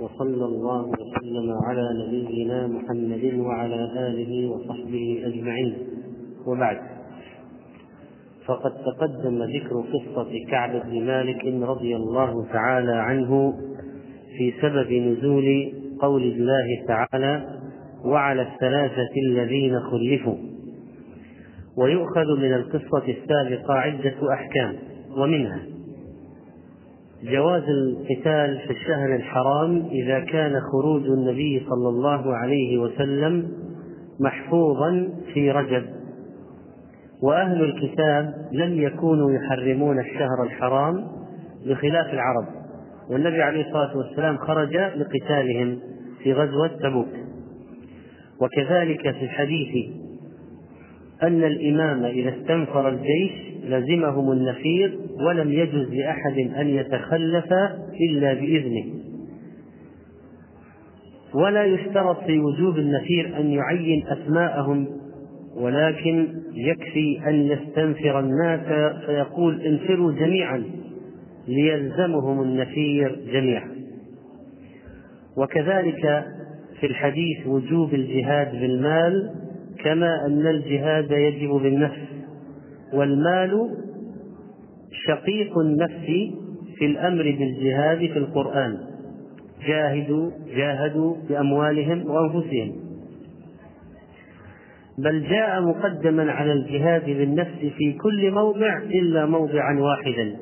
وصلى الله وسلم على نبينا محمد وعلى آله وصحبه أجمعين. وبعد. فقد تقدم ذكر قصة كعب بن مالك رضي الله تعالى عنه في سبب نزول قول الله تعالى وعلى الثلاثة الذين خلفوا ويؤخذ من القصة السابقة عدة أحكام ومنها جواز القتال في الشهر الحرام إذا كان خروج النبي صلى الله عليه وسلم محفوظا في رجب. وأهل الكتاب لم يكونوا يحرمون الشهر الحرام بخلاف العرب والنبي عليه الصلاة والسلام خرج لقتالهم في غزوة تبوك. وكذلك في الحديث أن الإمام إذا استنفر الجيش لزمهم النفير ولم يجز لأحد أن يتخلف إلا بإذنه. ولا يشترط في وجوب النفير أن يعين أسماءهم ولكن يكفي أن يستنفر الناس فيقول انفروا جميعا ليلزمهم النفير جميعا. وكذلك في الحديث وجوب الجهاد بالمال كما أن الجهاد يجب بالنفس. والمال شقيق النفس في الأمر بالجهاد في القرآن. جاهدوا جاهدوا بأموالهم وأنفسهم. بل جاء مقدما على الجهاد بالنفس في كل موضع إلا موضعا واحدا.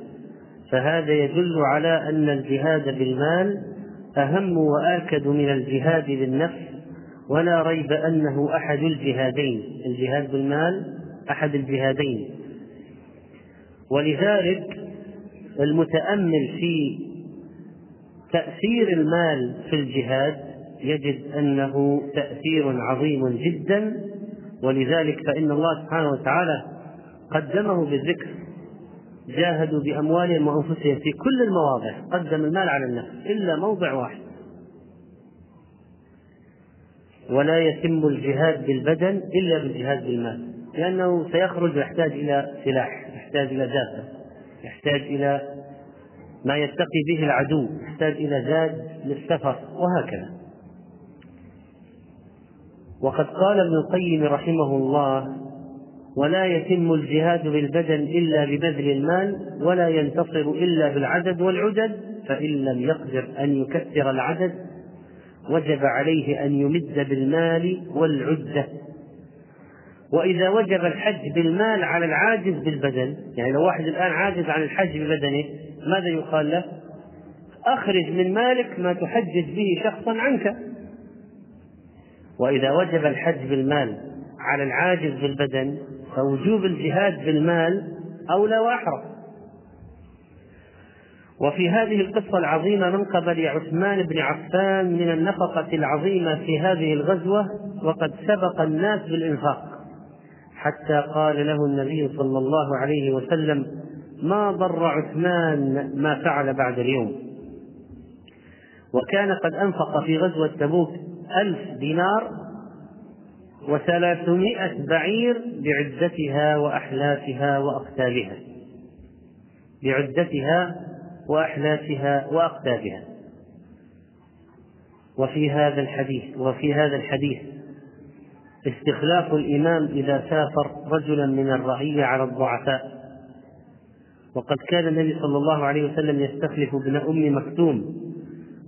فهذا يدل على أن الجهاد بالمال أهم وآكد من الجهاد بالنفس ولا ريب أنه أحد الجهادين. الجهاد بالمال أحد الجهادين. ولذلك المتأمل في تأثير المال في الجهاد يجد أنه تأثير عظيم جدا ولذلك فإن الله سبحانه وتعالى قدمه بالذكر. جاهدوا بأموالهم وأنفسهم في كل المواضع قدم المال على النفس إلا موضع واحد. ولا يتم الجهاد بالبدن إلا بالجهاد بالمال لأنه سيخرج يحتاج إلى سلاح. يحتاج إلى دابة يحتاج إلى ما يتقي به العدو يحتاج إلى زاد للسفر وهكذا. وقد قال ابن القيم رحمه الله ولا يتم الجهاد بالبدن إلا ببذل المال ولا ينتصر إلا بالعدد والعدد فإن لم يقدر أن يكثر العدد وجب عليه أن يمد بالمال والعدة. وإذا وجب الحج بالمال على العاجز بالبدن يعني لو واحد الآن عاجز عن الحج ببدنه ماذا يقال له؟ أخرج من مالك ما تحجج به شخصا عنك. وإذا وجب الحج بالمال على العاجز بالبدن فوجوب الجهاد بالمال أولى وأحرى. وفي هذه القصة العظيمة منقبة لعثمان بن عفان من النفقة العظيمة في هذه الغزوة وقد سبق الناس بالإنفاق. حتى قال له النبي صلى الله عليه وسلم ما ضر عثمان ما فعل بعد اليوم. وكان قد أنفق في غزوة تبوك ألف دينار وثلاثمائة بعير بعدتها وأحلافها وأقتابها. بعدتها وأحلافها وأقتابها. وفي هذا الحديث وفي هذا الحديث استخلاف الإمام إذا سافر رجلا من الرعية على الضعفاء. وقد كان النبي صلى الله عليه وسلم يستخلف ابن أم مكتوم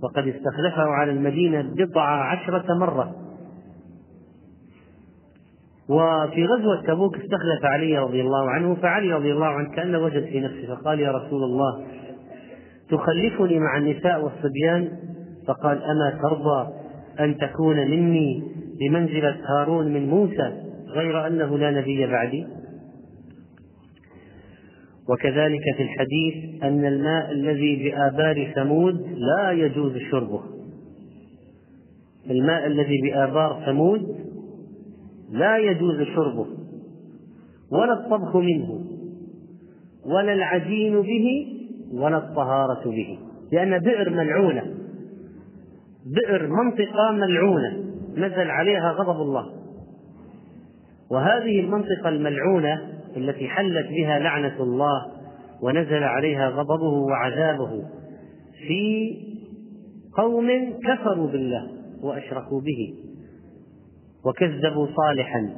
وقد استخلفه على المدينة بضع عشرة مرة. وفي غزوة تبوك استخلف علي رضي الله عنه فعلي رضي الله عنه كأنه وجد في نفسه فقال يا رسول الله تخلفني مع النساء والصبيان؟ فقال أما ترضى أن تكون مني بمنزلة هارون من موسى غير أنه لا نبي بعدي. وكذلك في الحديث أن الماء الذي بآبار ثمود لا يجوز شربه. الماء الذي بآبار ثمود لا يجوز شربه ولا الطبخ منه ولا العجين به ولا الطهارة به لأن بئر ملعونة بئر منطقة ملعونة. نزل عليها غضب الله. وهذه المنطقة الملعونة التي حلت بها لعنة الله ونزل عليها غضبه وعذابه في قوم كفروا بالله وأشركوا به وكذبوا صالحا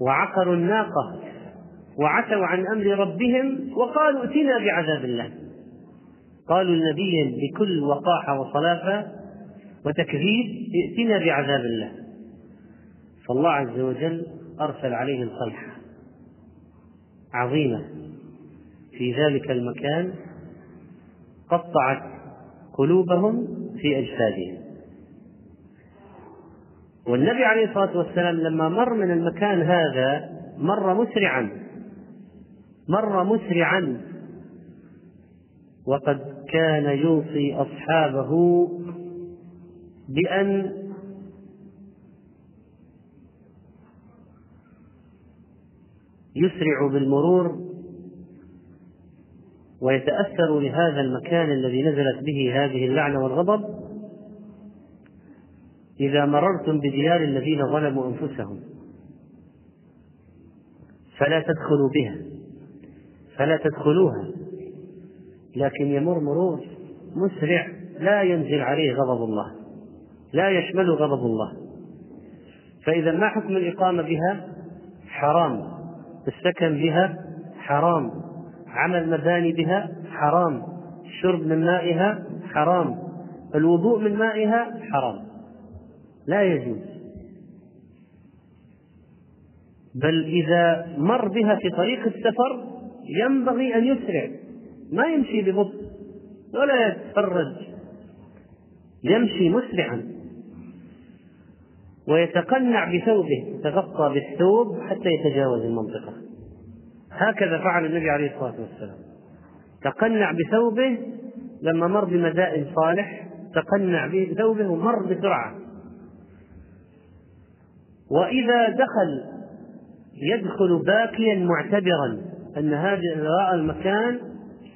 وعقروا الناقة وعتوا عن أمر ربهم وقالوا ائتنا بعذاب الله. قالوا النبي بكل وقاحة وصلافة وتكذيب ائتنا بعذاب الله. فالله عز وجل أرسل عليهم صيحه عظيمة. في ذلك المكان قطعت قلوبهم في أجسادهم. والنبي عليه الصلاة والسلام لما مر من المكان هذا مر مسرعا. مر مسرعا. وقد كان يوصي أصحابه بأن يسرعوا بالمرور ويتأثر لهذا المكان الذي نزلت به هذه اللعنة والغضب إذا مررتم بديار الذين ظلموا أنفسهم. فلا تدخلوا بها. فلا تدخلوها. لكن يمر مرور مسرع لا ينزل عليه غضب الله. لا يشمل غضب الله. فإذا ما حكم الإقامة بها؟ حرام. السكن بها؟ حرام. عمل مباني بها؟ حرام. الشرب من مائها؟ حرام. الوضوء من مائها؟ حرام. لا يجوز. بل إذا مر بها في طريق السفر ينبغي أن يسرع. ما يمشي ببطء ولا يتفرج. يمشي مسرعا. ويتقنع بثوبه يتغطى بالثوب حتى يتجاوز المنطقة. هكذا فعل النبي عليه الصلاة والسلام. تقنع بثوبه لما مر بمدائن صالح تقنع بثوبه ومر بسرعة. وإذا دخل يدخل باكيا معتبرا أن هذا المكان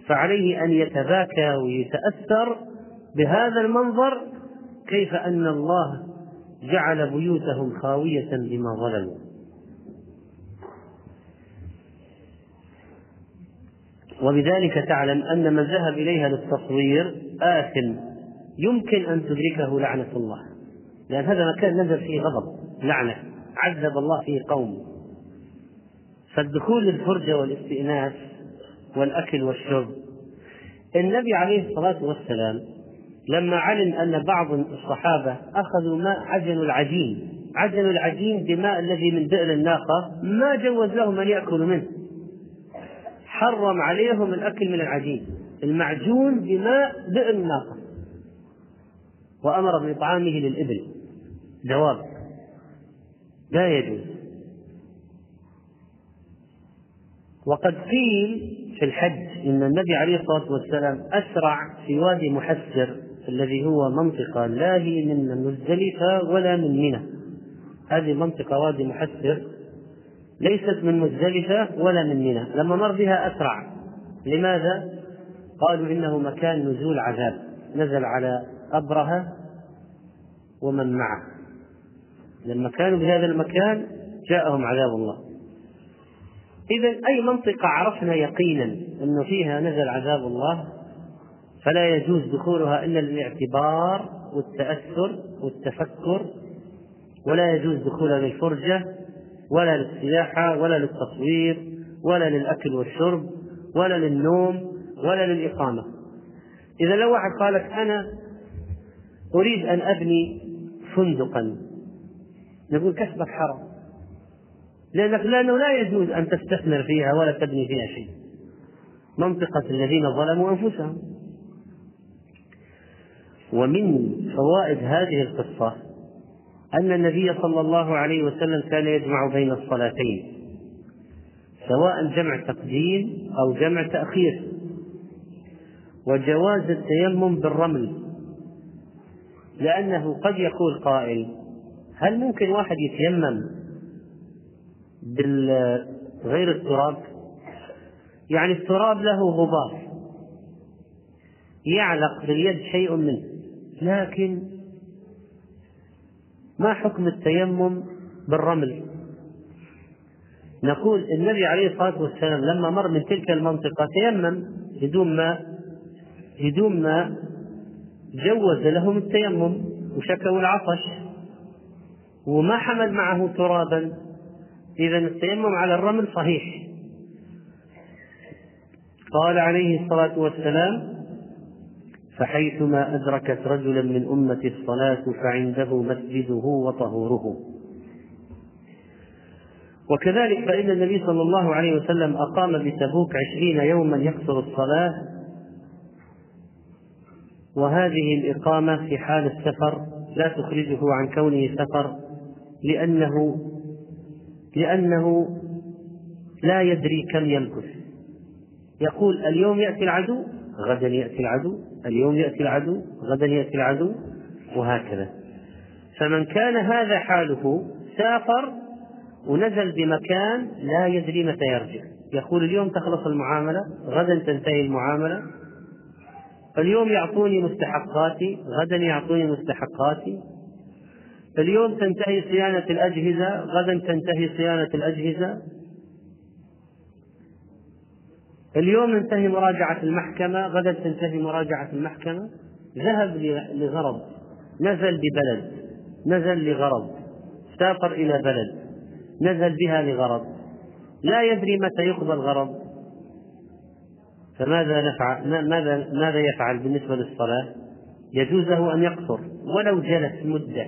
فعليه أن يتباكى ويتأثر بهذا المنظر كيف أن الله جعل بيوتهم خاوية بما ظلموا. وبذلك تعلم أن من ذهب إليها للتصوير آثم. يمكن أن تدركه لعنة الله. لأن هذا مكان نزل فيه غضب لعنة. عذب الله فيه قوم. فالدخول للفرجة والاستئناس والأكل والشرب. النبي عليه الصلاة والسلام لما علم أن بعض الصحابة أخذوا ماء عجنوا العجين عجنوا العجين بماء الذي من بئر الناقة ما جوز لهم أن يأكلوا منه. حرم عليهم الأكل من العجين المعجون بماء بئر الناقة. وأمر بإطعامه للإبل. جواب لا يجوز. وقد قيل في الحج إن النبي عليه الصلاة والسلام أسرع في وادي محسر الذي هو منطقة لا هي من مزدلفه ولا من منى. هذه منطقة وادي محسر ليست من مزدلفة ولا من منى. لما مر بها أسرع. لماذا؟ قالوا إنه مكان نزول عذاب. نزل على أبرهة ومن معه. لما كانوا بهذا المكان جاءهم عذاب الله. إذا أي منطقة عرفنا يقينا أن فيها نزل عذاب الله؟ فلا يجوز دخولها إلا للاعتبار والتأثر والتفكر ولا يجوز دخولها للفرجة ولا للسياحة ولا للتصوير ولا للأكل والشرب ولا للنوم ولا للإقامة. إذا لو واحد قال لك أنا أريد أن أبني فندقا نقول كسبك حرام لأنك لأنه لا يجوز أن تستثمر فيها ولا تبني فيها شيء. منطقة الذين ظلموا أنفسهم. ومن فوائد هذه القصة أن النبي صلى الله عليه وسلم كان يجمع بين الصلاتين سواء جمع تقديم أو جمع تأخير. وجواز التيمم بالرمل لأنه قد يقول قائل هل ممكن واحد يتيمم غير التراب؟ يعني التراب له غبار يعلق باليد شيء منه. لكن ما حكم التيمم بالرمل؟ نقول النبي عليه الصلاة والسلام لما مر من تلك المنطقة تيمم بدون ماء بدون ماء جوز لهم التيمم وشكوا العطش وما حمل معه ترابا. إذا التيمم على الرمل صحيح. قال عليه الصلاة والسلام فحيثما أدركت رجلا من أمة الصلاة فعنده مسجده وطهوره. وكذلك فإن النبي صلى الله عليه وسلم أقام بتبوك عشرين يوما يقصر الصلاة وهذه الإقامة في حال السفر لا تخرجه عن كونه سفر لأنه لأنه لا يدري كم يمكث. يقول اليوم يأتي العدو غدا يأتي العدو. اليوم يأتي العدو غدا يأتي العدو وهكذا. فمن كان هذا حاله سافر ونزل بمكان لا يدري متى يرجع. يقول اليوم تخلص المعاملة غدا تنتهي المعاملة. اليوم يعطوني مستحقاتي غدا يعطوني مستحقاتي. اليوم تنتهي صيانة الأجهزة غدا تنتهي صيانة الأجهزة. اليوم ننتهي مراجعة المحكمة؟ غدا تنتهي مراجعة المحكمة؟ ذهب لغرض. نزل ببلد. نزل لغرض. سافر إلى بلد. نزل بها لغرض. لا يدري متى يقضى الغرض فماذا نفعل ماذا ماذا يفعل بالنسبة للصلاة؟ يجوز له أن يقصر. ولو جلس مدة.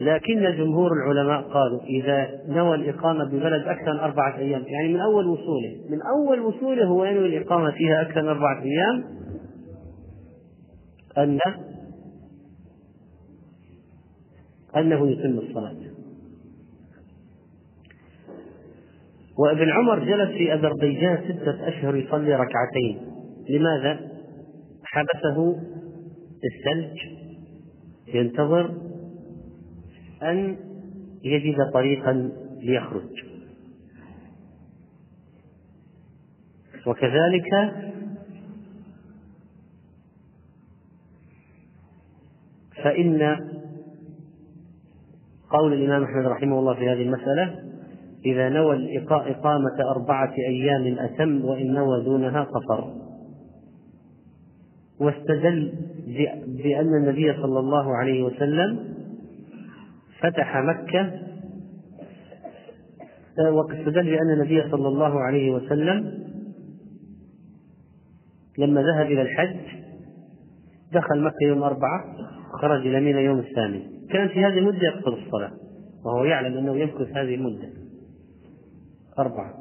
لكن جمهور العلماء قالوا إذا نوى الإقامة ببلد أكثر من أربعة أيام يعني من أول وصوله من أول وصوله هو ينوي الإقامة فيها أكثر من أربعة أيام أن أنه يتم الصلاة وابن عمر جلس في أذربيجان ستة أشهر يصلي ركعتين لماذا؟ حبسه الثلج ينتظر أن يجد طريقا ليخرج. وكذلك فإن قول الإمام أحمد رحمه الله في هذه المسألة إذا نوى إقامة أربعة أيام أتم وإن نوى دونها قصر. واستدل بأن النبي صلى الله عليه وسلم فتح مكة واستدل بأن النبي صلى الله عليه وسلم لما ذهب إلى الحج دخل مكة يوم أربعة خرج إلى ميناء يوم الثامن. كان في هذه المدة يقصر الصلاة وهو يعلم أنه يمكث هذه المدة. أربعة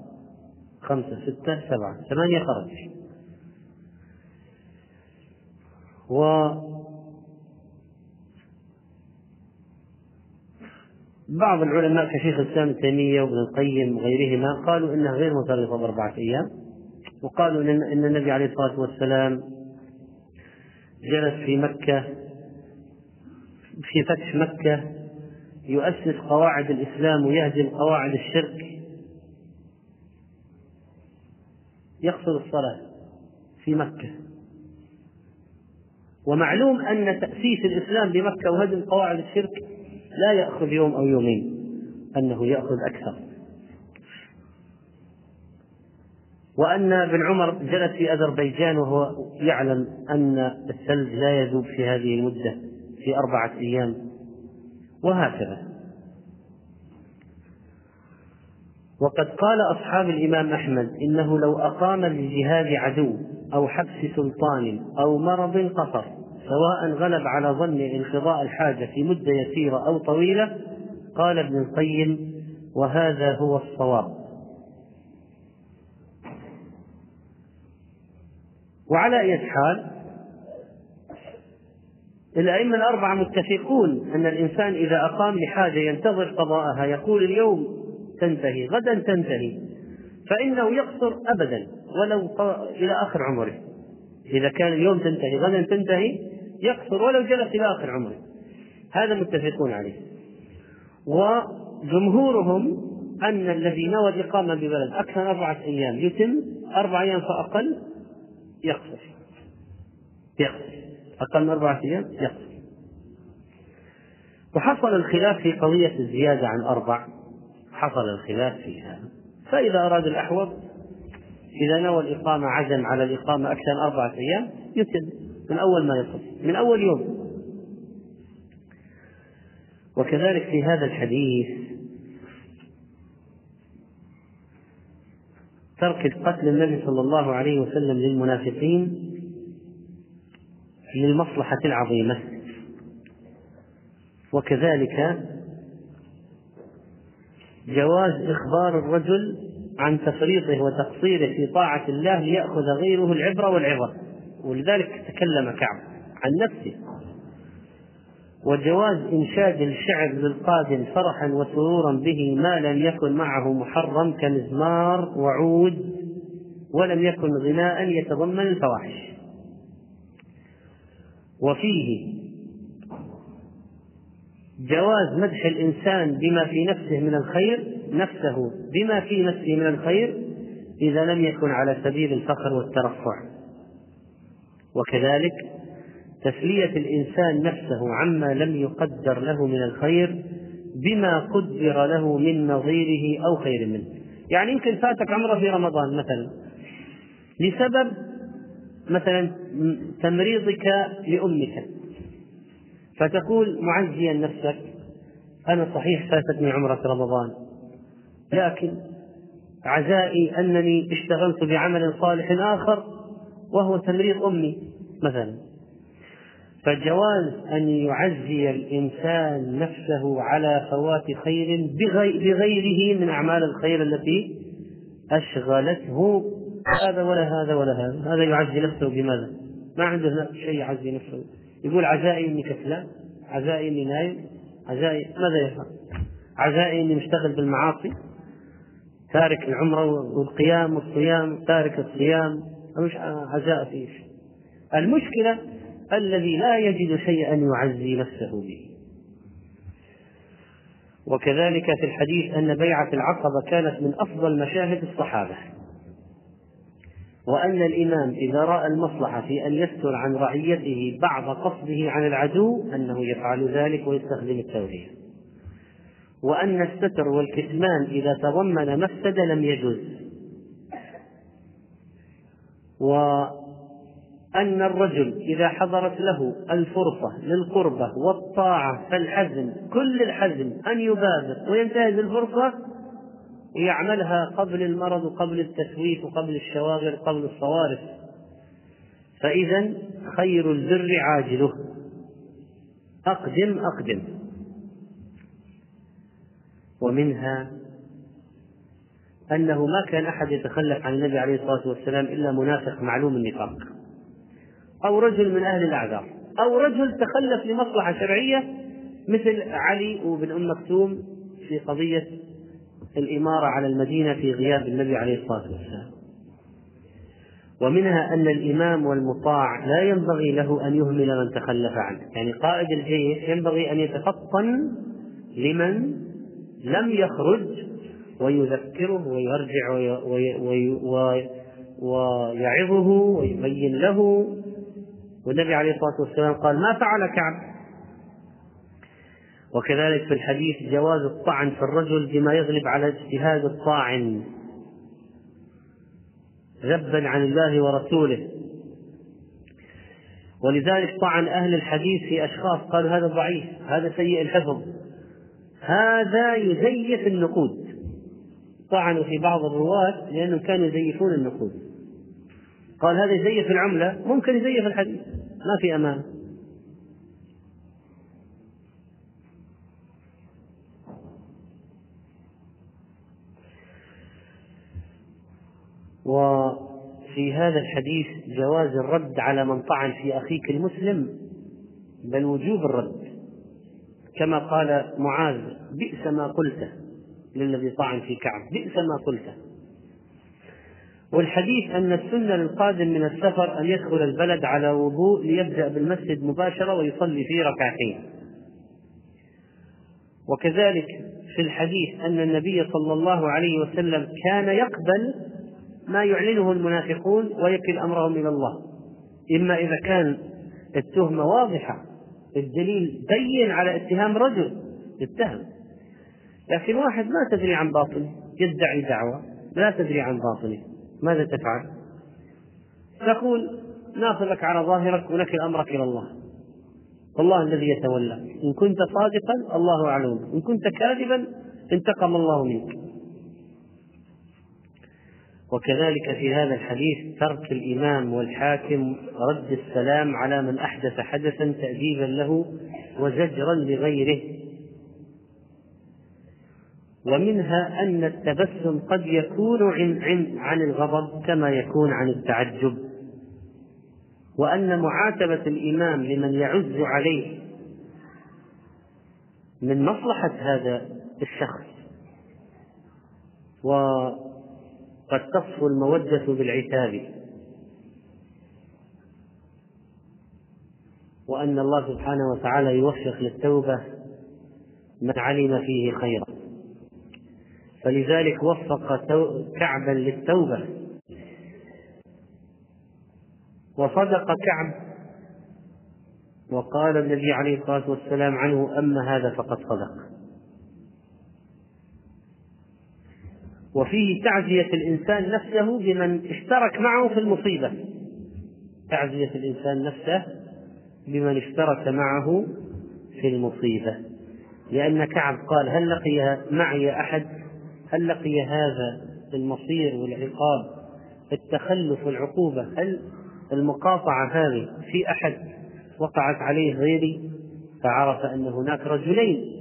خمسة ستة سبعة ثمانية خرج. و بعض العلماء كشيخ الإسلام ابن تيمية وابن القيم وغيرهما قالوا إنها غير مرتبطه بأربعة أيام وقالوا إن النبي عليه الصلاة والسلام جلس في مكة في فتح مكة يؤسس قواعد الإسلام ويهدم قواعد الشرك. يقصد الصلاة في مكة. ومعلوم أن تأسيس الإسلام بمكة وهدم قواعد الشرك لا يأخذ يوم أو يومين أنه يأخذ أكثر. وأن ابن عمر جلس في أذربيجان وهو يعلم أن الثلج لا يذوب في هذه المدة في أربعة أيام وهكذا. وقد قال أصحاب الإمام أحمد إنه لو أقام لجهاد عدو أو حبس سلطان أو مرض قصر سواء غلب على ظن انقضاء الحاجة في مدة يسيرة أو طويلة قال ابن القيم وهذا هو الصواب. وعلى أي حال الأئمة الأربعة متفقون أن الإنسان إذا أقام لحاجة ينتظر قضاءها يقول اليوم تنتهي غدا تنتهي فإنه يقصر أبدا ولو إلى آخر عمره. إذا كان اليوم تنتهي غدا تنتهي يقصر ولو جلس إلى آخر عمره. هذا متفقون عليه. وجمهورهم أن الذي نوى الإقامة ببلد أكثر من أربعة أيام يتم أربع أيام فأقل يقصر. يقصر. أقل من أربعة أيام يقصر. وحصل الخلاف في قضية الزيادة عن أربع. حصل الخلاف فيها. فإذا أراد الأحوط إذا نوى الإقامة عزم على الإقامة أكثر من أربعة أيام يتم. من أول ما يصل من أول يوم. وكذلك في هذا الحديث ترك قتل النبي صلى الله عليه وسلم للمنافقين للمصلحة العظيمة. وكذلك جواز إخبار الرجل عن تفريطه وتقصيره في طاعة الله ليأخذ غيره العبرة والعظة. ولذلك تكلم كعب عن نفسه. وجواز إنشاد الشعر للقادم فرحا وسرورا به ما لم يكن معه محرم كمزمار وعود ولم يكن غناء يتضمن الفواحش. وفيه جواز مدح الإنسان بما في نفسه من الخير نفسه بما في نفسه من الخير إذا لم يكن على سبيل الفخر والترفع. وكذلك تسلية الإنسان نفسه عما لم يقدر له من الخير بما قدر له من نظيره أو خير منه. يعني يمكن فاتك عمره في رمضان مثلا. لسبب مثلا تمريضك لأمك. فتقول معزيا نفسك أنا صحيح فاتتني عمرة رمضان لكن عزائي أنني اشتغلت بعمل صالح آخر وهو تمريض أمي مثلا. فجواز أن يعزي الإنسان نفسه على فوات خير بغيره من أعمال الخير التي أشغلته. هذا ولا هذا ولا هذا. هذا يعزي نفسه بماذا؟ ما عنده شيء يعزي نفسه. يقول عزائي إني كسلان عزائي إني نايم عزائي ماذا يفعل؟ عزائي إني مشتغل بالمعاصي تارك العمرة والقيام والصيام تارك الصيام. مش عزاء فيه. المشكلة الذي لا يجد شيئا يعزي نفسه به. وكذلك في الحديث أن بيعة العقبة كانت من أفضل مشاهد الصحابة. وأن الإمام إذا رأى المصلحة في أن يستر عن رعيته بعض قصده عن العدو أنه يفعل ذلك ويستخدم التوحيد وأن الستر والكتمان إذا تضمن مفسدة لم يجوز. وأن الرجل إذا حضرت له الفرصة للقربة والطاعة فالحزم كل الحزم أن يبادر وينتهز الفرصة ويعملها قبل المرض وقبل التسويف وقبل الشواغل قبل الصوارف. فإذا خير البر عاجله. أقدم أقدم. ومنها أنه ما كان أحد يتخلف عن النبي عليه الصلاة والسلام إلا منافق معلوم النفاق. أو رجل من أهل الأعذار. أو رجل تخلف لمصلحة شرعية مثل علي وابن أم مكتوم في قضية الإمارة على المدينة في غياب النبي عليه الصلاة والسلام. ومنها أن الإمام والمطاع لا ينبغي له أن يهمل من تخلف عنه. يعني قائد الجيش ينبغي أن يتفطن لمن لم يخرج ويذكره ويرجع وي وي وي ويعظه ويبين له. والنبي عليه الصلاة والسلام قال ما فعل كعب. وكذلك في الحديث جواز الطعن في الرجل بما يغلب على اجتهاد الطاعن. ذبا عن الله ورسوله. ولذلك طعن أهل الحديث في أشخاص قالوا هذا ضعيف هذا سيء الحفظ. هذا يزيف النقود. طعنوا في بعض الرواة لأنهم كانوا يزيفون النقود. قال هذا يزيف العملة ممكن يزيف الحديث. ما في أمانة وفي هذا الحديث جواز الرد على من طعن في أخيك المسلم بل وجوب الرد. كما قال معاذ بئس ما قلته. للذي طعن في كعب. بئس ما قلته والحديث أن السنة للقادم من السفر أن يدخل البلد على وضوء ليبدأ بالمسجد مباشرة ويصلي فيه ركعتين. وكذلك في الحديث أن النبي صلى الله عليه وسلم كان يقبل ما يعلنه المنافقون ويكل أمرهم إلى الله. إما إذا كان التهمة واضحة الدليل بين على اتهام رجل اتهم لكن واحد ما تدري عن باطنه يدعي دعوة لا تدري عن باطنه. ماذا تفعل؟ تقول ناخذك على ظاهرك ونكل أمرك إلى الله. والله الذي يتولى. إن كنت صادقا الله أعلم. إن كنت كاذبا انتقم الله منك. وكذلك في هذا الحديث ترك الإمام والحاكم رد السلام على من أحدث حدثا تأديبا له وزجرا لغيره. ومنها أن التبسم قد يكون عن, عن الغضب كما يكون عن التعجب. وأن معاتبة الإمام لمن يعز عليه من مصلحة هذا الشخص. وقد تصفو المودة بالعتاب. وأن الله سبحانه وتعالى يوفق للتوبة من علم فيه خيرا. فلذلك وفق كعبا للتوبة. وصدق كعب وقال النبي عليه الصلاة والسلام عنه أما هذا فقد صدق. وفيه تعزية الإنسان نفسه بمن اشترك معه في المصيبة. تعزية الإنسان نفسه بمن اشترك معه في المصيبة. لأن كعب قال هل لقي معي أحد؟ هل لقي هذا المصير والعقاب التخلف والعقوبة هل المقاطعة هذه في أحد وقعت عليه غيري؟ فعرف أن هناك رجلين.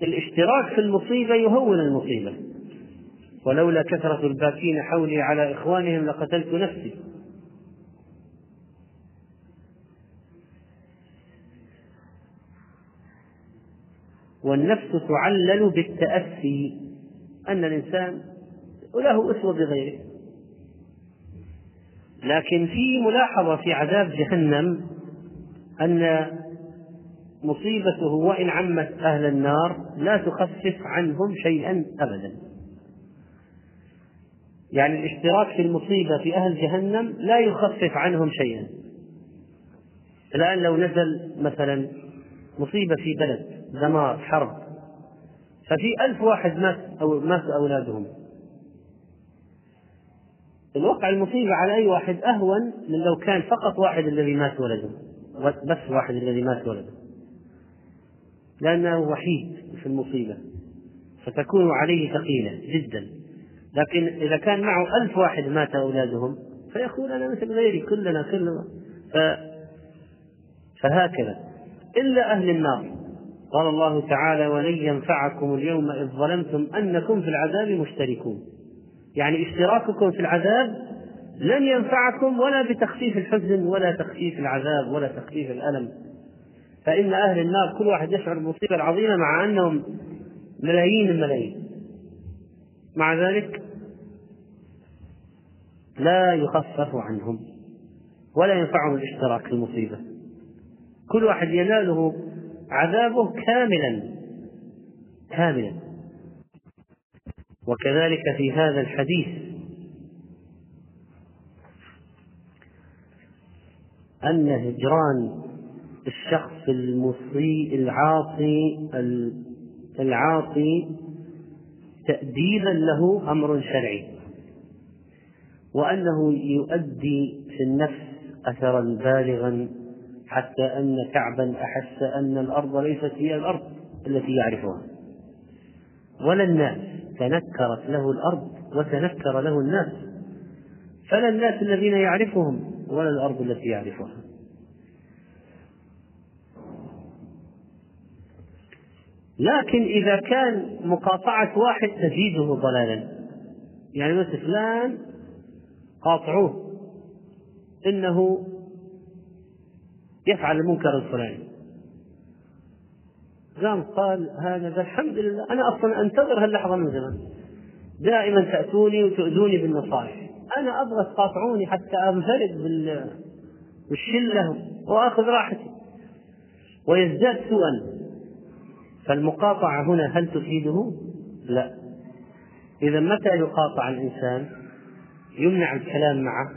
والاشتراك في المصيبة يهون المصيبة. ولولا كثرة الباكين حولي على إخوانهم لقتلت نفسي. والنفس تعلل بالتأسي أن الإنسان وله أسوة بغيره. لكن في ملاحظة في عذاب جهنم أن مصيبته وإن عمت أهل النار لا تخفف عنهم شيئا أبدا. يعني الاشتراك في المصيبة في أهل جهنم لا يخفف عنهم شيئا. الآن لو نزل مثلا مصيبة في بلد دمار حرب. ففي ألف واحد مات أو مات أولادهم. الوقع المصيبة على أي واحد أهون من لو كان فقط واحد الذي مات ولده بس واحد الذي مات ولده. لأنه وحيد في المصيبة فتكون عليه ثقيلة جدا. لكن إذا كان معه ألف واحد مات أولادهم فيقول أنا مثل غيري كلنا كلنا. ف... فهكذا. إلا أهل النار. قال الله تعالى ولن ينفعكم اليوم إذ ظلمتم أنكم في العذاب مشتركون. يعني اشتراككم في العذاب لن ينفعكم ولا بتخفيف الحزن ولا تخفيف العذاب ولا تخفيف الألم. فإن أهل النار كل واحد يشعر بالمصيبة العظيمة مع أنهم ملايين الملايين. مع ذلك لا يخفف عنهم ولا ينفعهم الاشتراك في المصيبة. كل واحد يناله عذابه كاملا كاملا. وكذلك في هذا الحديث. أن هجران الشخص المصي العاصي العاصي تأديبا له أمر شرعي. وأنه يؤدي في النفس أثرا بالغا حتى أن كعبا أحس أن الأرض ليست هي الأرض التي يعرفها. ولا الناس تنكرت له الأرض وتنكر له الناس. فلا الناس الذين يعرفهم ولا الأرض التي يعرفها. لكن إذا كان مقاطعة واحد تزيده ضلالا. يعني مثل فلان قاطعوه. إنه يفعل المنكر الفلاني. قام قال هذا الحمد لله أنا أصلا أنتظر هاللحظة من زمان. دائما تأتوني وتؤذوني بالنصائح. أنا أبغى تقاطعوني حتى أنفرد بالشلة وآخذ راحتي. ويزداد سوءا. فالمقاطعة هنا هل تفيده؟ لا. إذا متى يقاطع الإنسان؟ يمنع الكلام معه.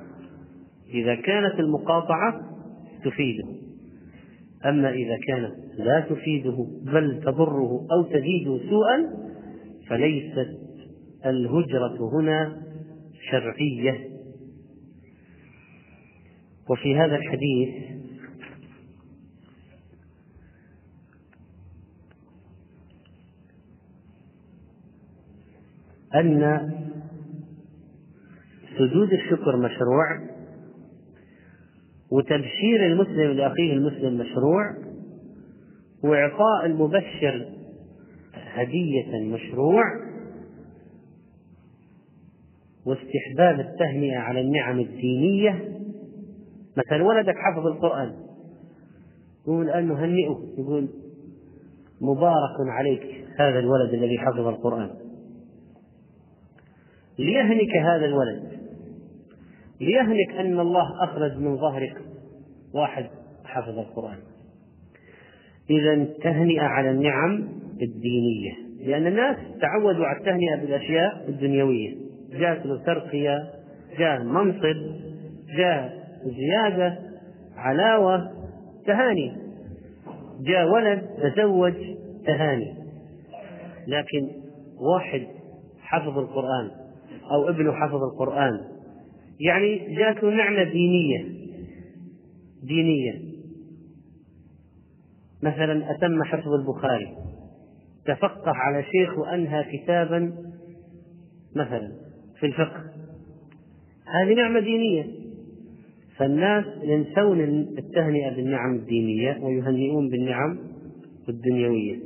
إذا كانت المقاطعة تفيده. أما إذا كانت لا تفيده بل تضره أو تزيده سوءا فليست الهجرة هنا شرعية. وفي هذا الحديث أن سجود الشكر مشروع وتبشير المسلم لأخيه المسلم مشروع وإعطاء المبشر هدية مشروع واستحباب التهنئة على النعم الدينية. مثلا ولدك حفظ القرآن يقول الآن نهنئه يقول مبارك عليك هذا الولد الذي حفظ القرآن. ليهنك هذا الولد. ليهنك أن الله أخرج من ظهرك. واحد حفظ القرآن. إذا تهنئة على النعم الدينية. لأن الناس تعودوا على التهنئة بالأشياء الدنيوية. جاءت له ترقية جاء منصب جاء زيادة علاوة تهاني. جاء ولد تزوج تهاني. لكن واحد حفظ القرآن أو ابنه حفظ القرآن يعني جاءته نعمة دينية. دينية. مثلا أتم حفظ البخاري. تفقه على شيخ وأنهى كتابا مثلا في الفقه. هذه نعمة دينية. فالناس ينسون التهنئة بالنعم الدينية ويهنئون بالنعم الدنيوية.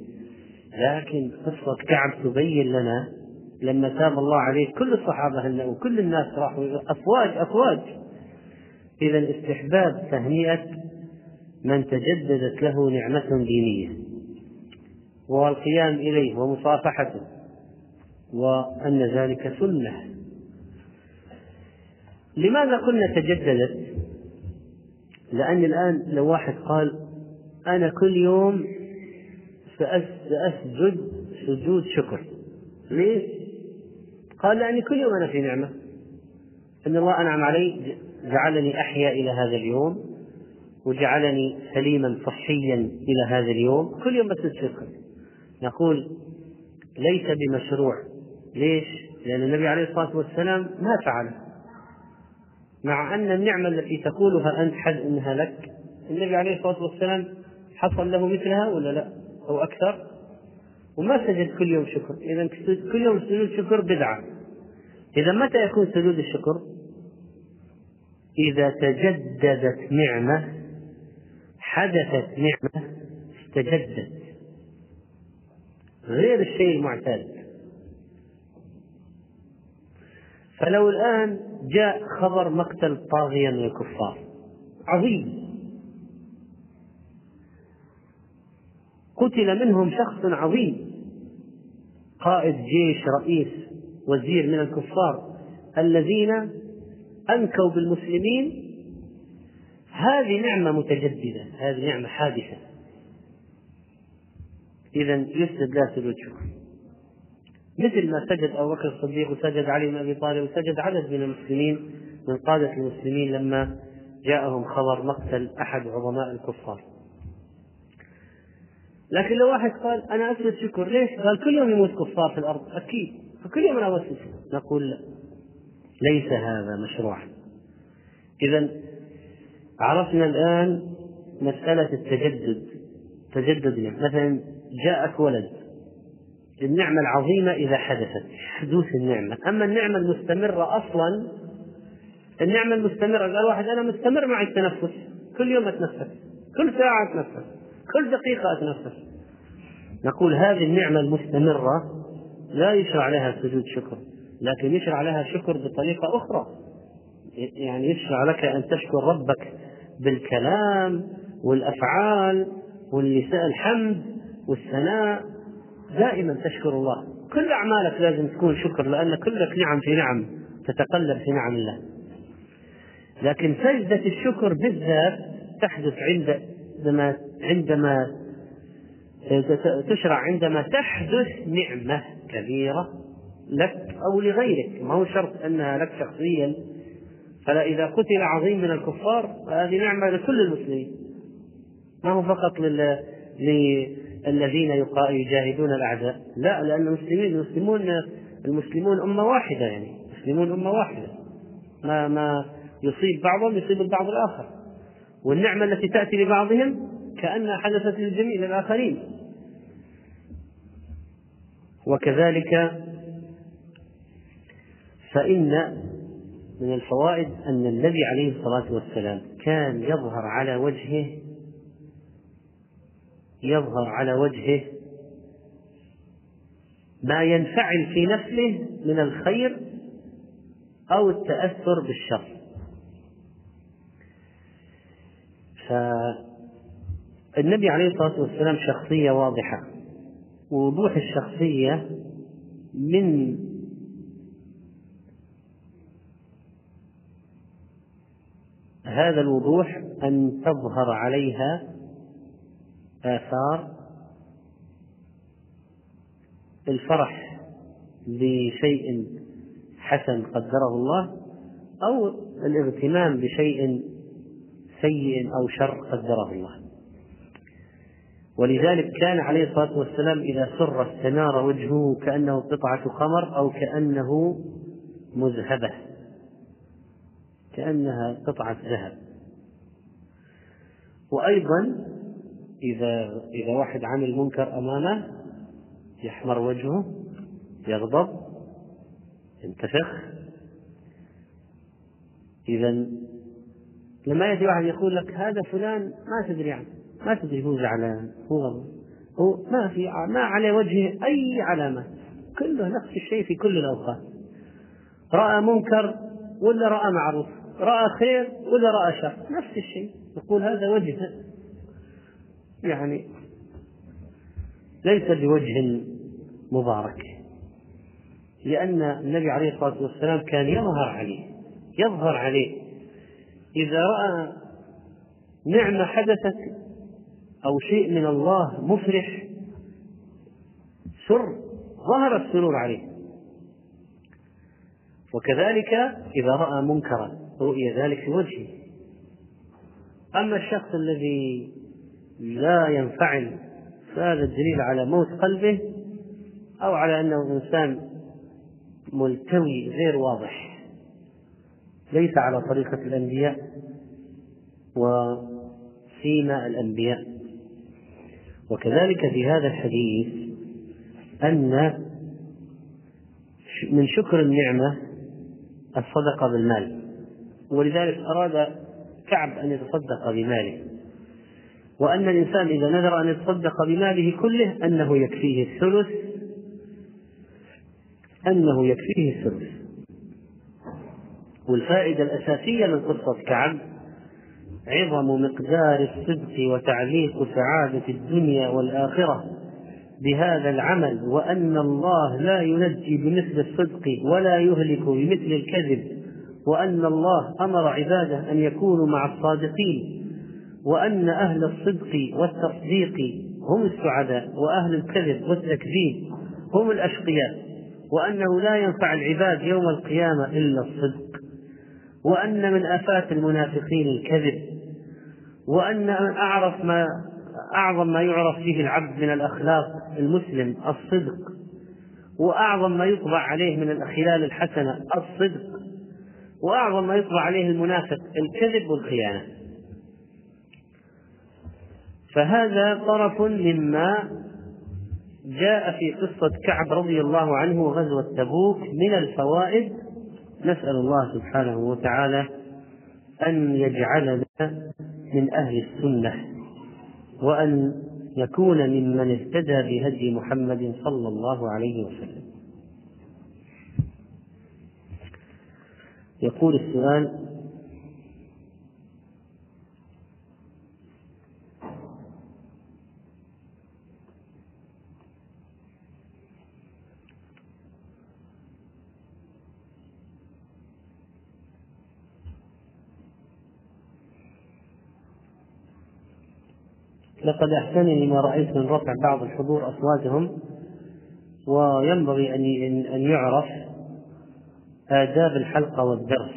لكن قصة كعب تبين لنا لما تاب الله عليه كل الصحابة هنأوا كل الناس راحوا أفواج أفواج. إذا استحباب تهنئة من تجددت له نعمة دينية. والقيام إليه ومصافحته. وأن ذلك سنة. لماذا قلنا تجددت؟ لأن الآن لو واحد قال أنا كل يوم سأسجد سجود شكر. ليش؟ قال لأني كل يوم أنا في نعمة. أن الله أنعم علي جعلني أحيا إلى هذا اليوم وجعلني سليما صحيا إلى هذا اليوم. كل يوم بسجد شكر نقول ليس بمشروع. ليش؟ لأن النبي عليه الصلاة والسلام ما فعل. مع أن النعمة التي تقولها أنت حد أنها لك النبي عليه الصلاة والسلام حصل له مثلها ولا لا؟ أو أكثر؟ وما سجد كل يوم شكر. إذا كل يوم سجود شكر بدعة. إذا متى يكون سجود الشكر؟ إذا تجددت نعمة حدثت نعمة استجدت غير الشيء المعتاد. فلو الآن جاء خبر مقتل طاغية من الكفار. عظيم. قتل منهم شخص عظيم. قائد جيش رئيس وزير من الكفار الذين أنكوا بالمسلمين هذه نعمة متجددة هذه نعمة حادثة. إذا يسجد لا سجود شكر مثل ما سجد أبو بكر الصديق وسجد علي بن أبي طالب وسجد عدد من المسلمين من قادة المسلمين لما جاءهم خبر مقتل أحد عظماء الكفار. لكن لو واحد قال أنا أسجد شكر ليش؟ قال كل يوم يموت كفار في الأرض أكيد. فكل يوم أسجد نقول ليس هذا مشروعا. إذا عرفنا الآن مسألة التجدد. تجدد مثلا جاءك ولد. النعمة العظيمة إذا حدثت. حدوث النعمة. أما النعمة المستمرة أصلا النعمة المستمرة قال واحد أنا مستمر مع التنفس. كل يوم أتنفس. كل ساعة أتنفس. كل دقيقة أتنفس. نقول هذه النعمة المستمرة لا يشرع لها سجود شكر لكن يشرع لها شكر بطريقة أخرى. يعني يشرع لك أن تشكر ربك بالكلام والأفعال واللسان الحمد والثناء. دائما تشكر الله. كل أعمالك لازم تكون شكر لأن كلك نعم في نعم تتقلب في نعم الله. لكن سجدة الشكر بالذات تحدث عندما عندما تشرع عندما تحدث نعمة كبيرة لك أو لغيرك. ما هو شرط أنها لك شخصيا؟ فلا إذا قتل عظيم من الكفار فهذه نعمة لكل المسلمين. ما هو فقط لل... الذين يجاهدون الأعداء؟ لا لأن المسلمين المسلمون المسلمون أمة واحدة يعني. المسلمون أمة واحدة. ما ما يصيب بعضهم يصيب البعض الآخر. والنعمة التي تأتي لبعضهم كأنها حدثت للجميع للآخرين. وكذلك فإن من الفوائد أن النبي عليه الصلاة والسلام كان يظهر على وجهه يظهر على وجهه ما ينفعل في نفسه من الخير أو التأثر بالشر. فالنبي عليه الصلاة والسلام شخصية واضحة. ووضوح الشخصية من هذا الوضوح أن تظهر عليها آثار الفرح بشيء حسن قدره الله أو الإغتمام بشيء سيء أو شر قدره الله. ولذلك كان عليه الصلاة والسلام إذا سر استنار وجهه كأنه قطعة قمر أو كأنه مذهبة. كأنها قطعة ذهب. وأيضا إذا إذا واحد عمل منكر أمامه يحمر وجهه يغضب ينتفخ. إذا لما يأتي واحد يقول لك هذا فلان ما تدري عنه. ما تدري هو زعلان هو هو ما في ما على وجهه أي علامة. كله نفس الشيء في كل الأوقات. رأى منكر ولا رأى معروف؟ رأى خير ولا رأى شر؟ نفس الشيء. يقول هذا وجه. يعني ليس بوجه مبارك لأن النبي عليه الصلاة والسلام كان يظهر عليه يظهر عليه. إذا رأى نعمة حدثت أو شيء من الله مفرح سر ظهر السرور عليه. وكذلك إذا رأى منكرا رؤي ذلك في وجهه. أما الشخص الذي لا ينفعل فهذا الدليل على موت قلبه أو على أنه إنسان ملتوي غير واضح. ليس على طريقة الأنبياء وسيما الأنبياء. وكذلك في هذا الحديث أن من شكر النعمة الصدقة بالمال. ولذلك أراد كعب أن يتصدق بماله. وأن الإنسان إذا نذر أن يتصدق بماله كله أنه يكفيه الثلث أنه يكفيه الثلث. والفائدة الأساسية من قصة كعب عظم مقدار الصدق وتعليق سعادة الدنيا والآخرة بهذا العمل وأن الله لا ينجي بمثل الصدق ولا يهلك بمثل الكذب وأن الله أمر عباده أن يكونوا مع الصادقين وأن أهل الصدق والتصديق هم السعداء وأهل الكذب والتكذيب هم الأشقياء وأنه لا ينفع العباد يوم القيامة إلا الصدق وأن من آفات المنافقين الكذب وأن أعرف ما أعظم ما يعرف به العبد من الأخلاق المسلم الصدق. وأعظم ما يطبع عليه من الخلال الحسنة الصدق. وأعظم ما يطبع عليه المنافق الكذب والخيانة. فهذا طرف مما جاء في قصة كعب رضي الله عنه وغزوة تبوك من الفوائد. نسأل الله سبحانه وتعالى أن يجعلنا من أهل السنة وأن يكون ممن اهتدى بهدي محمد صلى الله عليه وسلم. يقول السؤال لقد أحسنني ما رأيت من رفع بعض الحضور أصواتهم وينبغي أن أن يعرف آداب الحلقة والدرس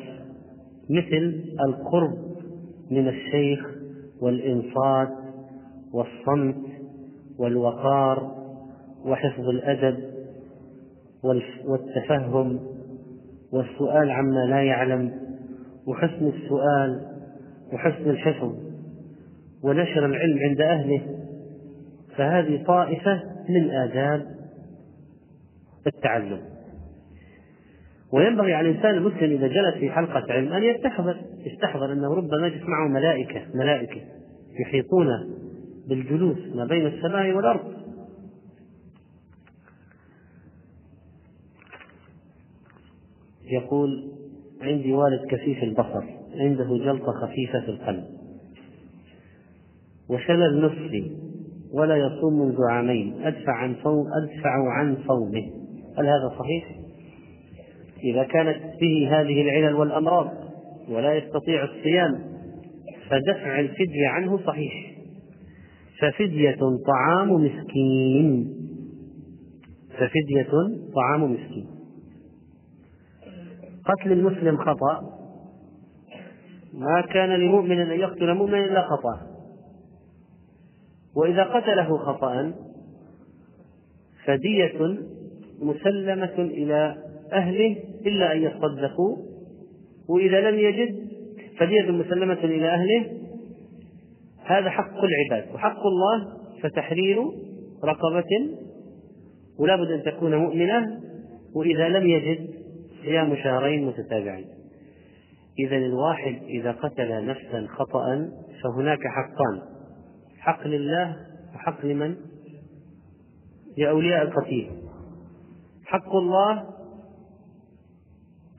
مثل القرب من الشيخ والإنصات والصمت والوقار وحفظ الأدب والتفهم والسؤال عما لا يعلم وحسن السؤال وحسن الحفظ. ونشر العلم عند أهله فهذه طائفة من آداب التعلم. وينبغي على الإنسان المسلم إذا جلس في حلقة علم أن يستحضر يستحضر أنه ربما يجلس معه ملائكة ملائكة يحيطون بالجلوس ما بين السماء والأرض. يقول عندي والد كثيف البصر عنده جلطة خفيفة في القلب. وشلل نصفي ولا يصوم منذ عامين. أدفع عن صوم أدفع عن صومه. هل هذا صحيح؟ إذا كانت به هذه العلل والأمراض ولا يستطيع الصيام فدفع الفدية عنه صحيح. ففدية طعام مسكين. ففدية طعام مسكين. قتل المسلم خطأ. ما كان لمؤمن أن يقتل مؤمنا إلا خطأ. وإذا قتله خطأ فدية مسلمة إلى أهله إلا أن يصدقوا وإذا لم يجد فدية مسلمة إلى أهله. هذا حق العباد وحق الله فتحرير رقبة ولا بد أن تكون مؤمنة وإذا لم يجد صيام شهرين متتابعين. إذا الواحد إذا قتل نفسا خطأ فهناك حقان. حق لله وحق لمن؟ لأولياء القتيل حق الله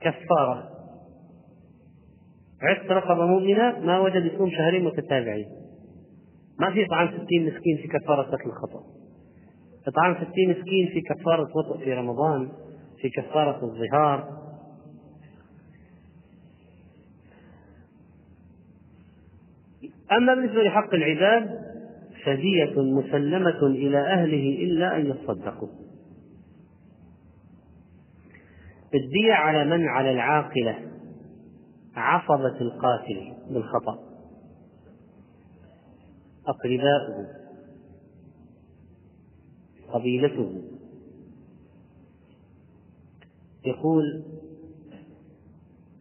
كفارة. عشت رقبة مؤمنة ما وجد يصوم شهرين متتابعين. ما في إطعام ستين مسكين في كفارة قتل الخطأ. إطعام ستين مسكين في كفارة وطء في رمضان في كفارة الظهار. أما بالنسبة لحق العباد فدية مسلمة إلى أهله إلا أن يصدقوا. الدية على من؟ على العاقلة. عصبة القاتل بالخطأ. أقرباؤه. قبيلته. يقول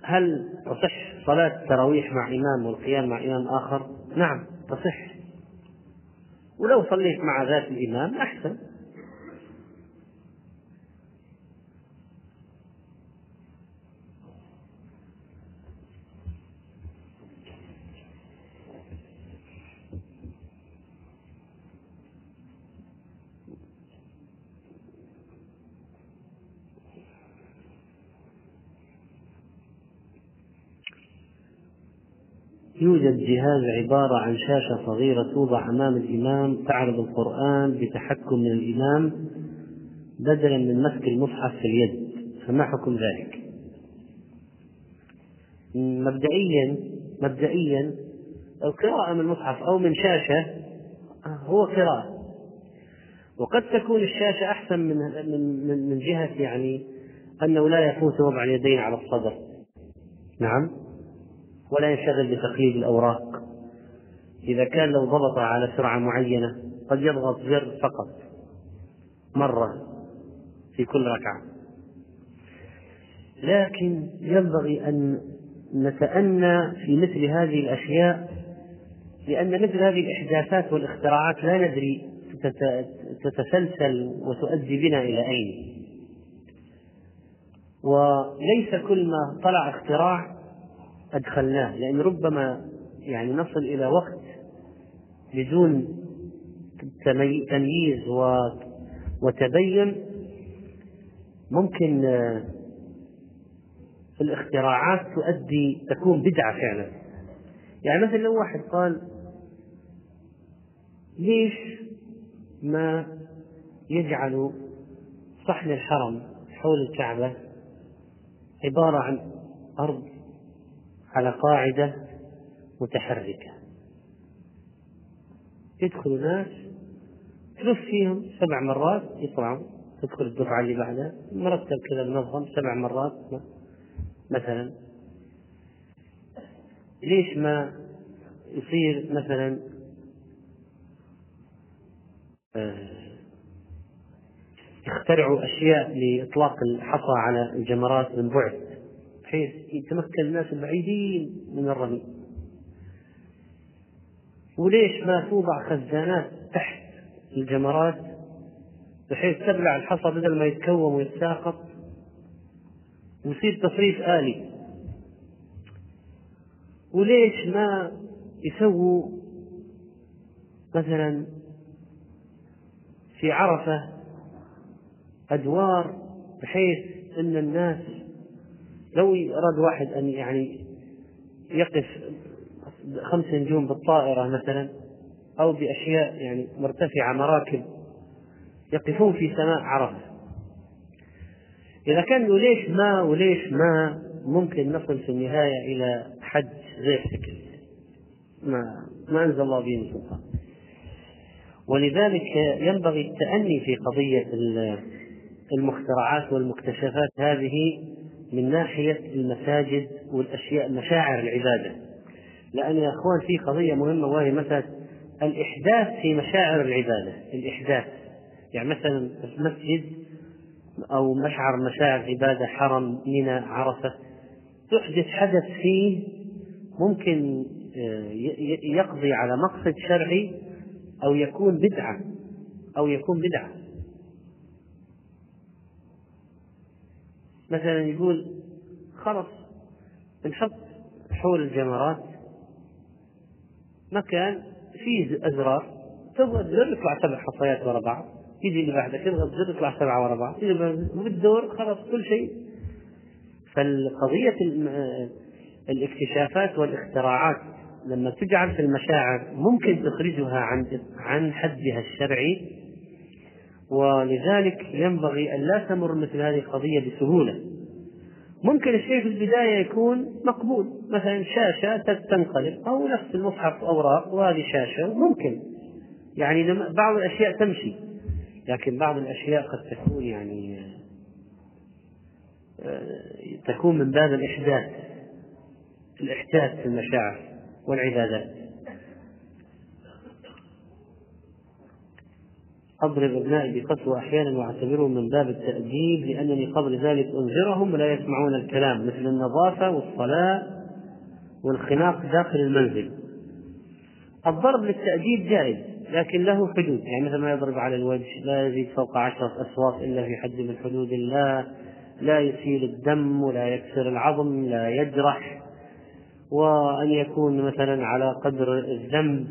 هل تصح صلاة التراويح مع إمام والقيام مع إمام آخر؟ نعم تصح. ولو صليت مع ذات الإمام أحسن. يوجد جهاز عبارة عن شاشة صغيرة توضع أمام الإمام تعرض القرآن بتحكم من الإمام بدلا من مسك المصحف في اليد. فما حكم ذلك؟ مبدئيا مبدئيا القراءة من المصحف أو من شاشة هو قراءة. وقد تكون الشاشة أحسن من من من جهة يعني أنه لا يفوت وضع اليدين على الصدر. نعم. ولا ينشغل بتقليد الأوراق. إذا كان لو ضبط على سرعة معينة قد يضغط زر فقط مرة في كل ركعة. لكن ينبغي أن نتأنى في مثل هذه الأشياء لأن مثل هذه الإحداثات والاختراعات لا ندري تتسلسل وتؤدي بنا إلى أين. وليس كل ما طلع اختراع أدخلناه لأن ربما يعني نصل إلى وقت بدون تمييز وتبين ممكن آه، الاختراعات تؤدي تكون بدعة فعلا. يعني مثلا لو واحد قال ليش ما يجعل صحن الحرم حول الكعبة عبارة عن أرض على قاعدة متحركة. يدخل ناس تلف فيهم سبع مرات يطلعوا تدخل الدفعة اللي بعدها مرتب كذا منظم سبع مرات مثلا. ليش ما يصير مثلا يخترعوا أشياء لإطلاق الحصى على الجمرات من بعد؟ بحيث يتمكن الناس البعيدين من الرمي. وليش ما توضع خزانات تحت الجمرات بحيث تبلع الحصى بدل ما يتكوم ويتساقط ويصير تصريف آلي؟ وليش ما يسووا مثلا في عرفة أدوار بحيث أن الناس لو أراد واحد أن يعني يقف خمس نجوم بالطائرة مثلا أو بأشياء يعني مرتفعة مراكب يقفون في سماء عرفة إذا كان ليش ما وليش ما ممكن نصل في النهاية إلى حد غير فكري. ما ما أنزل الله به من سلطان. ولذلك ينبغي التأني في قضية المخترعات والمكتشفات هذه من ناحية المساجد والأشياء مشاعر العبادة. لأن يا أخوان في قضية مهمة وهي مثلا الإحداث في مشاعر العبادة. الإحداث. يعني مثلا مسجد أو مشعر مشاعر عبادة حرم منى عرفة تحدث حدث فيه ممكن آه، يقضي على مقصد شرعي أو يكون بدعة أو يكون بدعة. مثلا يقول خلص نحط حول الجمرات مكان فيه أزرار تضغط زر يطلع سبع حصيات ورا بعض يجي اللي بعده تضغط زر يطلع سبعة ورا بعض بالدور خلاص كل شيء. فالقضية الاكتشافات والاختراعات لما تجعل في المشاعر ممكن تخرجها عن عن حدها الشرعي ولذلك ينبغي أن لا تمر مثل هذه القضية بسهولة. ممكن الشيء في البداية يكون مقبول. مثلا شاشة تنقلب أو نفس المصحف أوراق وهذه شاشة ممكن. يعني بعض الأشياء تمشي. لكن بعض الأشياء قد تكون يعني آه، تكون من باب الإحداث. الإحداث في المشاعر والعبادات. أضرب أبنائي بقسوة أحيانا وأعتبرهم من باب التأديب لأنني قبل ذلك أنذرهم ولا يسمعون الكلام مثل النظافة والصلاة والخناق داخل المنزل. الضرب للتأديب جائز لكن له حدود يعني مثل ما يضرب على الوجه لا يزيد فوق عشرة أصوات إلا في حد من حدود الله لا يسيل الدم ولا يكسر العظم لا يجرح. وأن يكون مثلا على قدر الذنب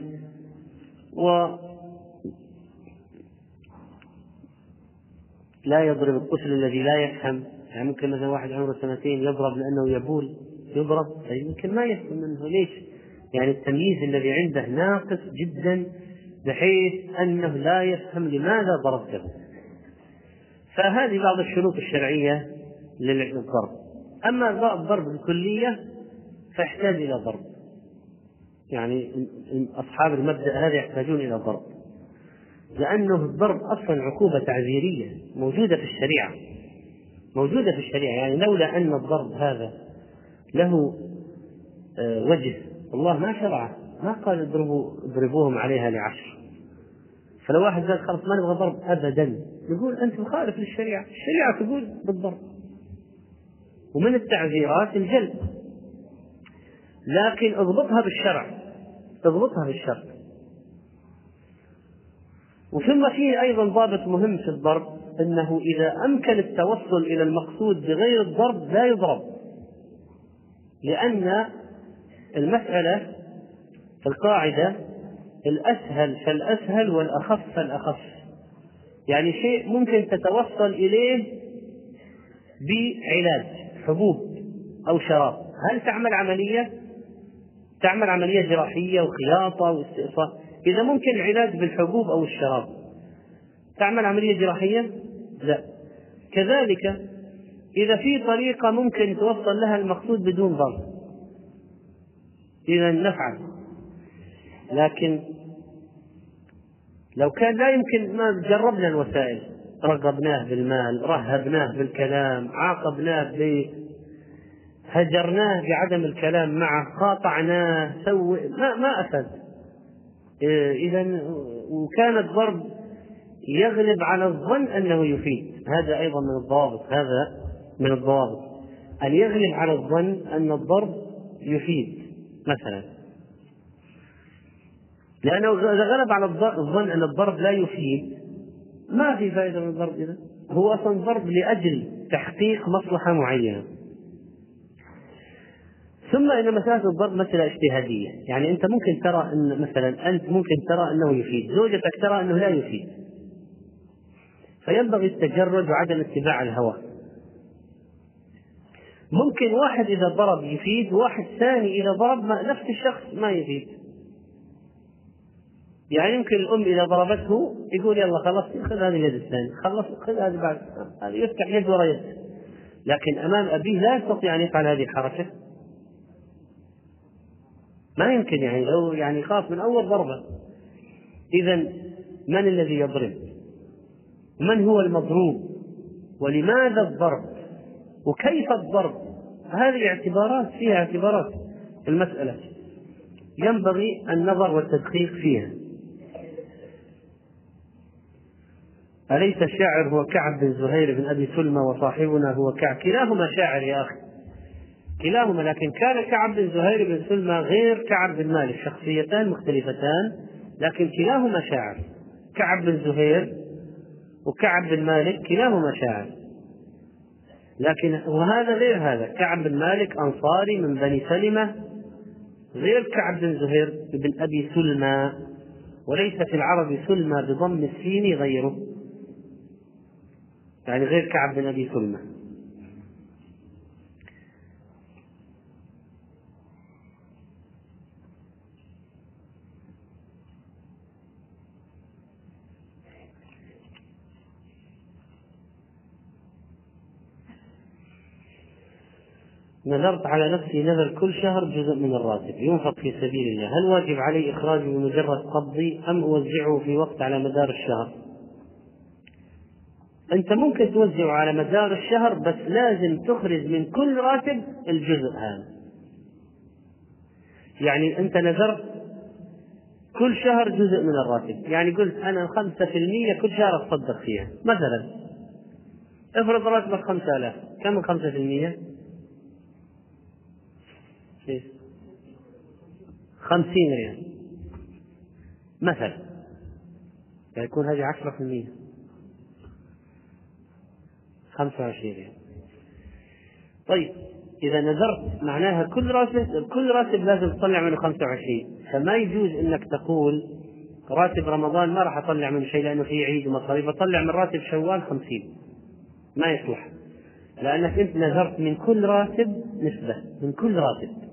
و لا يضرب الطفل الذي لا يفهم. يعني ممكن مثلا واحد عمره سنتين يضرب لأنه يبول يضرب. يمكن ما يفهم منه. ليش؟ يعني التمييز الذي عنده ناقص جدا بحيث أنه لا يفهم لماذا ضربته. فهذه بعض الشروط الشرعية للضرب. أما الضرب بالكلية فيحتاج إلى ضرب. يعني أصحاب المبدأ هذا يحتاجون إلى ضرب. لأنه الضرب أصلا عقوبة تعذيرية موجودة في الشريعة موجودة في الشريعة. يعني لولا أن الضرب هذا له آه، وجه الله ما شرعه ما قال اضربوا اضربوهم عليها لعشر. فلو واحد قال خلاص ما نبغى ضرب ابدا يقول انت مخالف للشريعة، الشريعة تقول بالضرب. ومن التعذيرات؟ الجلد. لكن اضبطها بالشرع. اضبطها بالشرع. وثم فيه أيضا ضابط مهم في الضرب إنه إذا أمكن التوصل إلى المقصود بغير الضرب لا يضرب. لأن المسألة القاعدة الأسهل فالأسهل والأخف فالأخف. يعني شيء ممكن تتوصل إليه بعلاج حبوب أو شراب. هل تعمل عملية؟ تعمل عملية جراحية وخياطة واستئصال. إذا ممكن العلاج بالحبوب أو الشراب. تعمل عملية جراحية؟ لا. كذلك إذا في طريقة ممكن توصل لها المقصود بدون ضرر إذا نفعل. لكن لو كان لا يمكن ما جربنا الوسائل. رغبناه بالمال رهبناه بالكلام عاقبناه هجرناه بعدم الكلام معه قاطعناه سوي ما ما افاد إذا وكان الضرب يغلب على الظن أنه يفيد. هذا أيضا من الضوابط هذا من الضوابط. أن يغلب على الظن أن الضرب يفيد مثلا. لأنه إذا غلب على الظن أن الضرب لا يفيد ما في فائدة من الضرب إذا؟ هو أصلا ضرب لأجل تحقيق مصلحة معينة. ثم إن مسألة الضرب مسألة اجتهادية، يعني أنت ممكن ترى أن مثلا أنت ممكن ترى أنه يفيد، زوجتك ترى أنه لا يفيد. فينبغي التجرد وعدم اتباع الهوى. ممكن واحد إذا ضرب يفيد، وواحد ثاني إذا ضرب ما نفس الشخص ما يفيد. يعني يمكن الأم إذا ضربته يقول يلا خلاص خذ هذه اليد الثانية، خلص خذ هذه بعد، هذه يفتح يد ورا يد. لكن أمام أبيه لا يستطيع أن يفعل هذه الحركة ما يمكن يعني لو يعني خاف من أول ضربة إذا من الذي يضرب؟ من هو المضروب؟ ولماذا الضرب؟ وكيف الضرب؟ هذه اعتبارات فيها اعتبارات المسألة ينبغي النظر والتدقيق فيها أليس الشاعر هو كعب بن زهير بن أبي سلمى وصاحبنا هو كعب كلاهما شاعر يا أخي كلاهما لكن كان كعب بن زهير بن سلمى غير كعب بن مالك. شخصيتان مختلفتان لكن كلاهما شاعر. كعب بن زهير وكعب بن مالك كلاهما شاعر. لكن وهذا غير هذا. كعب بن مالك أنصاري من بني سلمة غير كعب بن زهير بن أبي سلمى وليس في العرب سلمى بضم السين غيره. يعني غير كعب بن أبي سلمى نذرت على نفسي نذر كل شهر جزء من الراتب. ينفق في سبيل الله. هل واجب علي إخراجه بمجرد قبضي أم أوزعه في وقت على مدار الشهر؟ أنت ممكن توزعه على مدار الشهر بس لازم تخرج من كل راتب الجزء هذا. يعني أنت نذرت كل شهر جزء من الراتب. يعني قلت أنا خمسة في المية كل شهر أتصدق فيها. مثلا افرض راتبك خمسة آلاف. كم خمسة في المية؟ خمسين ريال. مثلا. فيكون هذه عشرة في المية. خمسة وعشرين ريال. طيب إذا نذرت معناها كل راتب كل راتب لازم تطلع منه 25 فما يجوز إنك تقول راتب رمضان ما راح أطلع منه شيء لأنه فيه عيد ومصاريف. أطلع من راتب شوال 50 ما يصلح. لأنك أنت نذرت من كل راتب نسبة من كل راتب.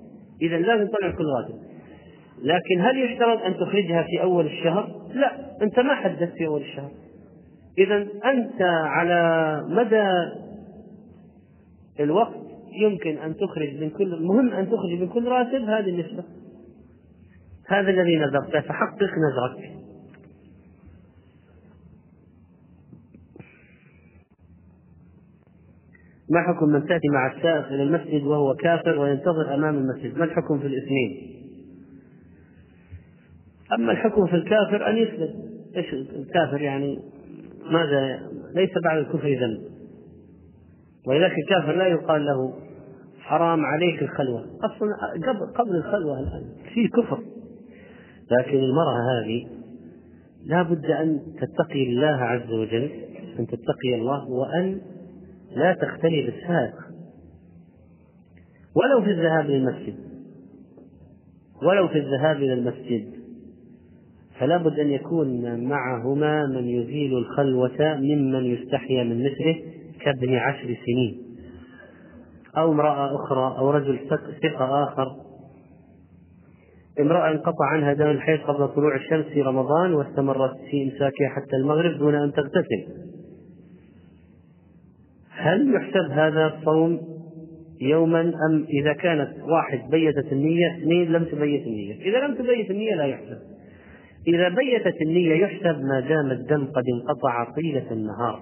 إذا لازم تطلع كل راتب. لكن هل يشترط أن تخرجها في أول الشهر؟ لا أنت ما حددت في أول الشهر. إذا أنت على مدى الوقت يمكن أن تخرج من كل المهم أن تخرج من كل راتب هذه النسبة. هذا الذي نذرته فحقق نذرك. ما حكم من تأتي مع السائق إلى المسجد وهو كافر وينتظر أمام المسجد؟ ما الحكم في الاثنين؟ أما الحكم في الكافر أن يسلم. إيش الكافر يعني؟ ماذا؟ ليس بعد الكفر ذنب. ولذلك الكافر لا يقال له حرام عليك الخلوة. أصلا قبل قبل الخلوة الآن في كفر. لكن المرأة هذه لا بد أن تتقي الله عز وجل أن تتقي الله وأن لا تختلي بالسائق ولو في الذهاب إلى المسجد. ولو في الذهاب إلى المسجد. فلا بد أن يكون معهما من يزيل الخلوة ممن يستحيا من مثله كابن عشر سنين. أو امرأة أخرى أو رجل ثقة آخر. امرأة انقطع عنها دم الحيض قبل طلوع الشمس في رمضان واستمرت في إمساكها حتى المغرب دون أن تغتسل. هل يحسب هذا الصوم يوما أم إذا كانت واحد بيتت النية؟ اثنين لم تبيت النية. إذا لم تبيت النية لا يحسب. إذا بيتت النية يحسب ما دام الدم قد انقطع طيلة النهار.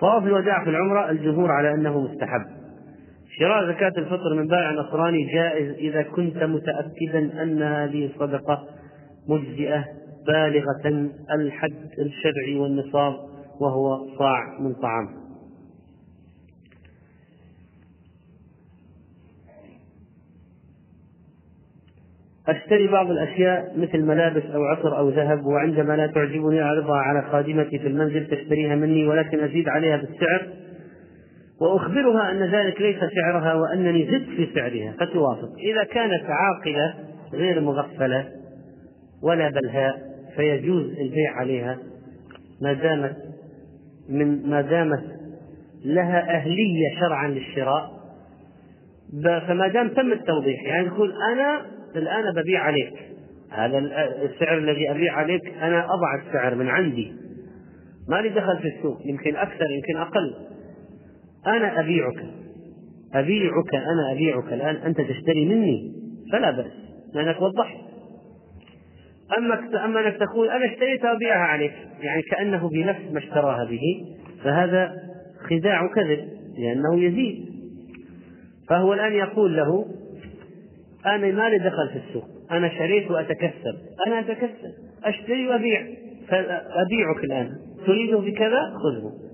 طواف الوداع في العمرة الجمهور على أنه مستحب. شراء زكاة الفطر من بائع نصراني جائز إذا كنت متأكدا أن هذه صدقة مجزئة بالغة. الحد الشرعي والنصاب وهو صاع من طعام. أشتري بعض الأشياء مثل ملابس أو عطر أو ذهب وعندما لا تعجبني أعرضها على خادمتي في المنزل تشتريها مني ولكن أزيد عليها بالسعر. وأخبرها أن ذلك ليس سعرها وأنني زدت في سعرها فتوافق. إذا كانت عاقلة غير مغفلة ولا بلهاء فيجوز البيع عليها ما دامت من ما دامت لها أهلية شرعا للشراء فما دام تم التوضيح يعني تقول أنا الآن ببيع عليك هذا السعر الذي أبيع عليك أنا أضع السعر من عندي ما لي دخل في السوق يمكن أكثر يمكن أقل أنا أبيعك أبيعك أنا أبيعك الآن أنت تشتري مني فلا بأس لأنك وضحت. أما أما أنك تقول أنا اشتريتها وأبيعها عليك يعني كأنه بنفس ما اشتراها به فهذا خداع كذب لأنه يزيد. فهو الآن يقول له أنا ما لي دخل في السوق؟ أنا شريت وأتكسب. أنا أتكسب. أشتري وأبيع. فأبيعك الآن. تريده بكذا؟ خذه.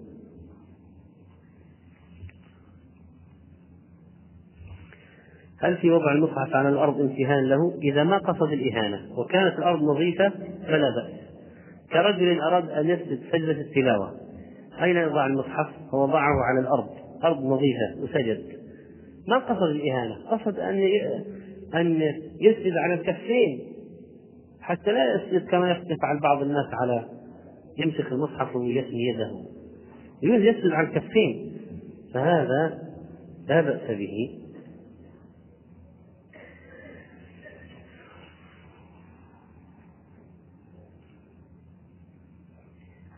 هل في وضع المصحف على الأرض امتهان له؟ إذا ما قصد الإهانة وكانت الأرض نظيفة فلا بأس. كرجل أراد أن يسجد سجدة التلاوة. أين يضع المصحف؟ فوضعه على الأرض. أرض نظيفة وسجد. ما قصد الإهانة؟ قصد أن أن يسجد على الكفين. حتى لا يسجد كما يفعل بعض الناس على يمسك المصحف ويثني يده. يريد يسجد على الكفين. فهذا لا بأس به.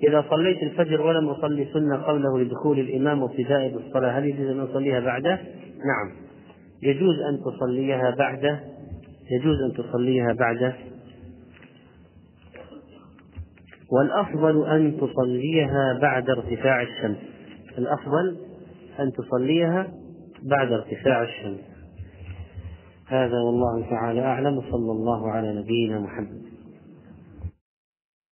إذا صليت الفجر ولم أصلي سنة قبله لدخول الإمام وابتداء بالصلاة هل يجوز أن أصليها بعده؟ نعم. يجوز أن تصليها بعده؟ يجوز أن تصليها بعده؟ والأفضل أن تصليها بعد ارتفاع الشمس. الأفضل أن تصليها بعد ارتفاع الشمس. هذا والله تعالى أعلم وصلى الله على نبينا محمد.